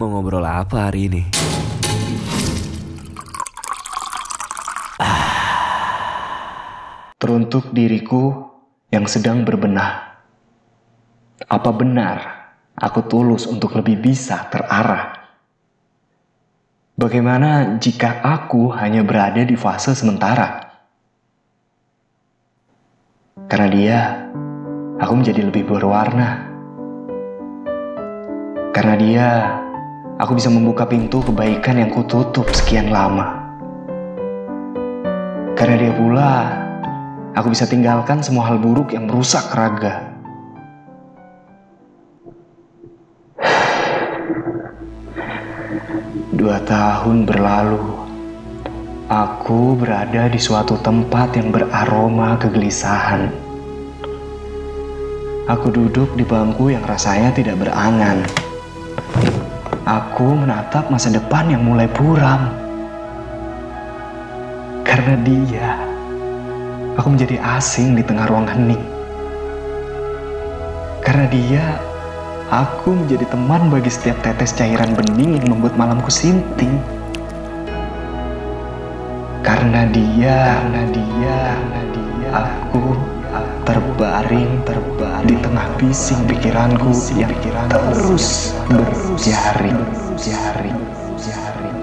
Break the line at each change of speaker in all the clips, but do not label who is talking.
Mau ngobrol apa hari ini?
Teruntuk diriku yang sedang berbenah. Apa benar aku tulus untuk lebih bisa terarah? Bagaimana jika aku hanya berada di fase sementara? Karena dia, aku menjadi lebih berwarna. Karena dia, aku bisa membuka pintu kebaikan yang kututup sekian lama. Karena dia pula, aku bisa tinggalkan semua hal buruk yang merusak raga. Dua tahun berlalu, aku berada di suatu tempat yang beraroma kegelisahan. Aku duduk di bangku yang rasanya tidak berangan. Aku menatap masa depan yang mulai buram. Karena dia, aku menjadi asing di tengah ruang hening. Karena dia, aku menjadi teman bagi setiap tetes cairan bening yang membuat malamku sinting. Karena dia, karena dia, karena dia, aku terbaring, terbaring di tengah bising pikiranku yang terus berjaring, jaring, jaring.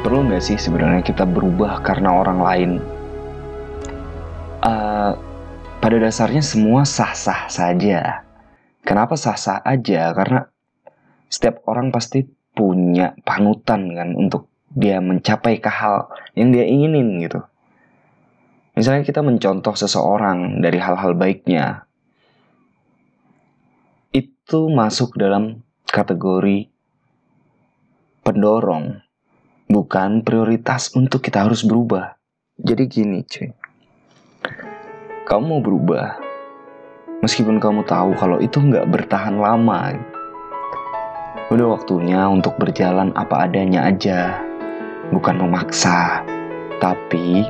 perlu nggak sih sebenarnya kita berubah karena orang lain? Eh, pada dasarnya semua sah-sah saja. Kenapa sah-sah aja? Karena setiap orang pasti punya panutan kan untuk dia mencapai ke hal yang dia inginin gitu. Misalnya kita mencontoh seseorang dari hal-hal baiknya, itu masuk dalam kategori pendorong bukan prioritas untuk kita harus berubah. Jadi gini cuy, kamu mau berubah, meskipun kamu tahu kalau itu nggak bertahan lama. Udah waktunya untuk berjalan apa adanya aja, bukan memaksa. Tapi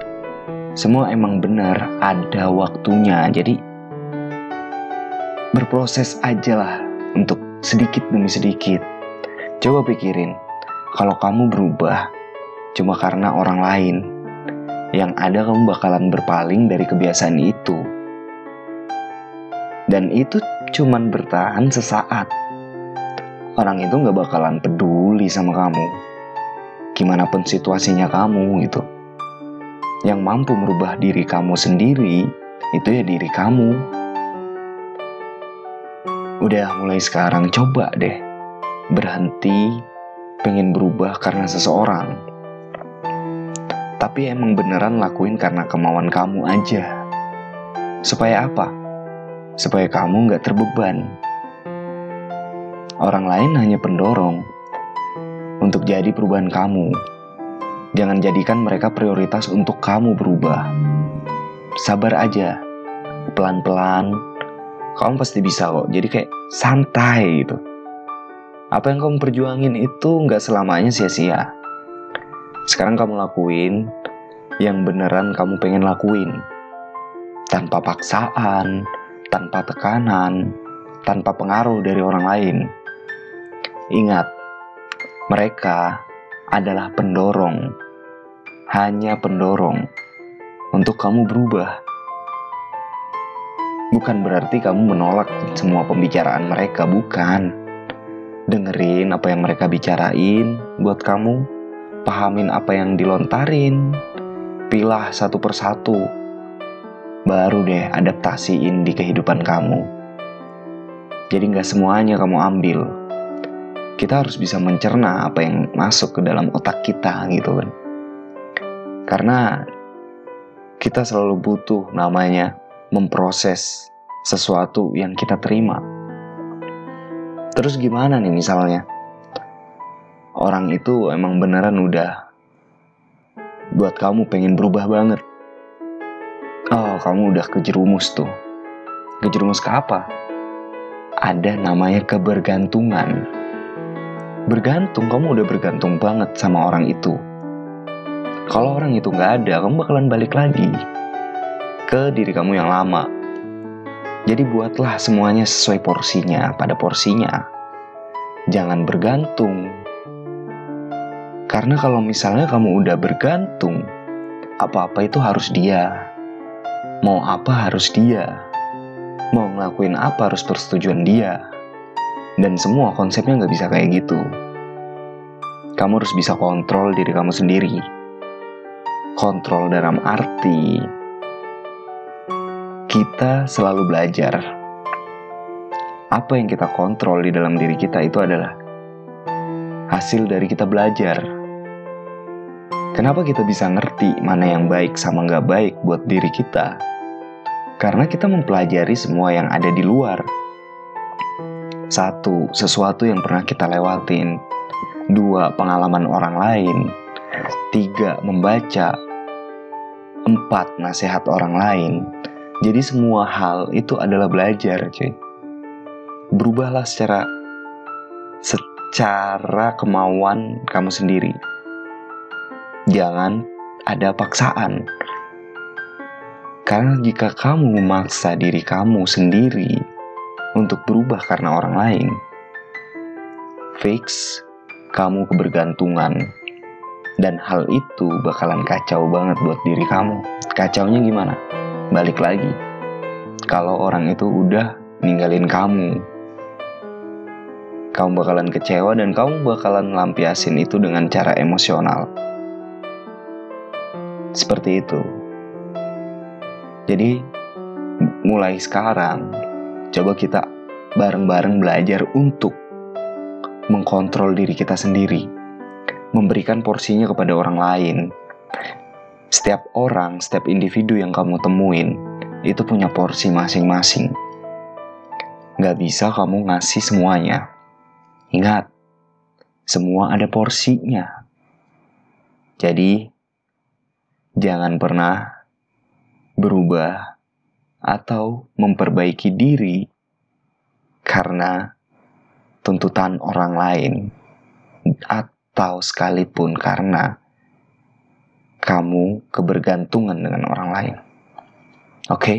semua emang benar ada waktunya, jadi berproses aja lah untuk sedikit demi sedikit. Coba pikirin, kalau kamu berubah cuma karena orang lain, yang ada kamu bakalan berpaling dari kebiasaan itu. Dan itu cuman bertahan sesaat. Orang itu nggak bakalan peduli sama kamu. Gimana pun situasinya kamu gitu. Yang mampu merubah diri kamu sendiri, itu ya diri kamu. Udah mulai sekarang coba deh berhenti pengen berubah karena seseorang. Tapi emang beneran lakuin karena kemauan kamu aja. Supaya apa? Supaya kamu nggak terbeban. Orang lain hanya pendorong untuk jadi perubahan kamu. Jangan jadikan mereka prioritas untuk kamu berubah. Sabar aja, pelan-pelan. Kamu pasti bisa kok. Jadi kayak santai gitu apa yang kamu perjuangin itu nggak selamanya sia-sia. Sekarang kamu lakuin yang beneran kamu pengen lakuin. Tanpa paksaan, tanpa tekanan, tanpa pengaruh dari orang lain. Ingat, mereka adalah pendorong. Hanya pendorong untuk kamu berubah. Bukan berarti kamu menolak semua pembicaraan mereka, bukan dengerin apa yang mereka bicarain buat kamu, pahamin apa yang dilontarin, pilah satu persatu, baru deh adaptasiin di kehidupan kamu. Jadi nggak semuanya kamu ambil. Kita harus bisa mencerna apa yang masuk ke dalam otak kita gitu kan. Karena kita selalu butuh namanya memproses sesuatu yang kita terima Terus gimana nih misalnya? Orang itu emang beneran udah buat kamu pengen berubah banget. Oh, kamu udah kejerumus tuh. Kejerumus ke apa? Ada namanya kebergantungan. Bergantung, kamu udah bergantung banget sama orang itu. Kalau orang itu nggak ada, kamu bakalan balik lagi ke diri kamu yang lama. Jadi buatlah semuanya sesuai porsinya, pada porsinya. Jangan bergantung. Karena kalau misalnya kamu udah bergantung, apa-apa itu harus dia. Mau apa harus dia. Mau ngelakuin apa harus persetujuan dia. Dan semua konsepnya nggak bisa kayak gitu. Kamu harus bisa kontrol diri kamu sendiri. Kontrol dalam arti kita selalu belajar. Apa yang kita kontrol di dalam diri kita itu adalah hasil dari kita belajar. Kenapa kita bisa ngerti mana yang baik sama nggak baik buat diri kita? Karena kita mempelajari semua yang ada di luar. Satu, sesuatu yang pernah kita lewatin. Dua, pengalaman orang lain. Tiga, membaca. Empat, nasihat orang lain. Jadi semua hal itu adalah belajar, cuy. Berubahlah secara secara kemauan kamu sendiri. Jangan ada paksaan. Karena jika kamu memaksa diri kamu sendiri untuk berubah karena orang lain, fix kamu kebergantungan dan hal itu bakalan kacau banget buat diri kamu. Kacaunya gimana? balik lagi. Kalau orang itu udah ninggalin kamu, kamu bakalan kecewa dan kamu bakalan lampiasin itu dengan cara emosional. Seperti itu. Jadi, mulai sekarang, coba kita bareng-bareng belajar untuk mengkontrol diri kita sendiri, memberikan porsinya kepada orang lain, setiap orang, setiap individu yang kamu temuin itu punya porsi masing-masing. Gak bisa kamu ngasih semuanya. Ingat, semua ada porsinya. Jadi, jangan pernah berubah atau memperbaiki diri karena tuntutan orang lain, atau sekalipun karena kamu kebergantungan dengan orang lain. Oke, okay?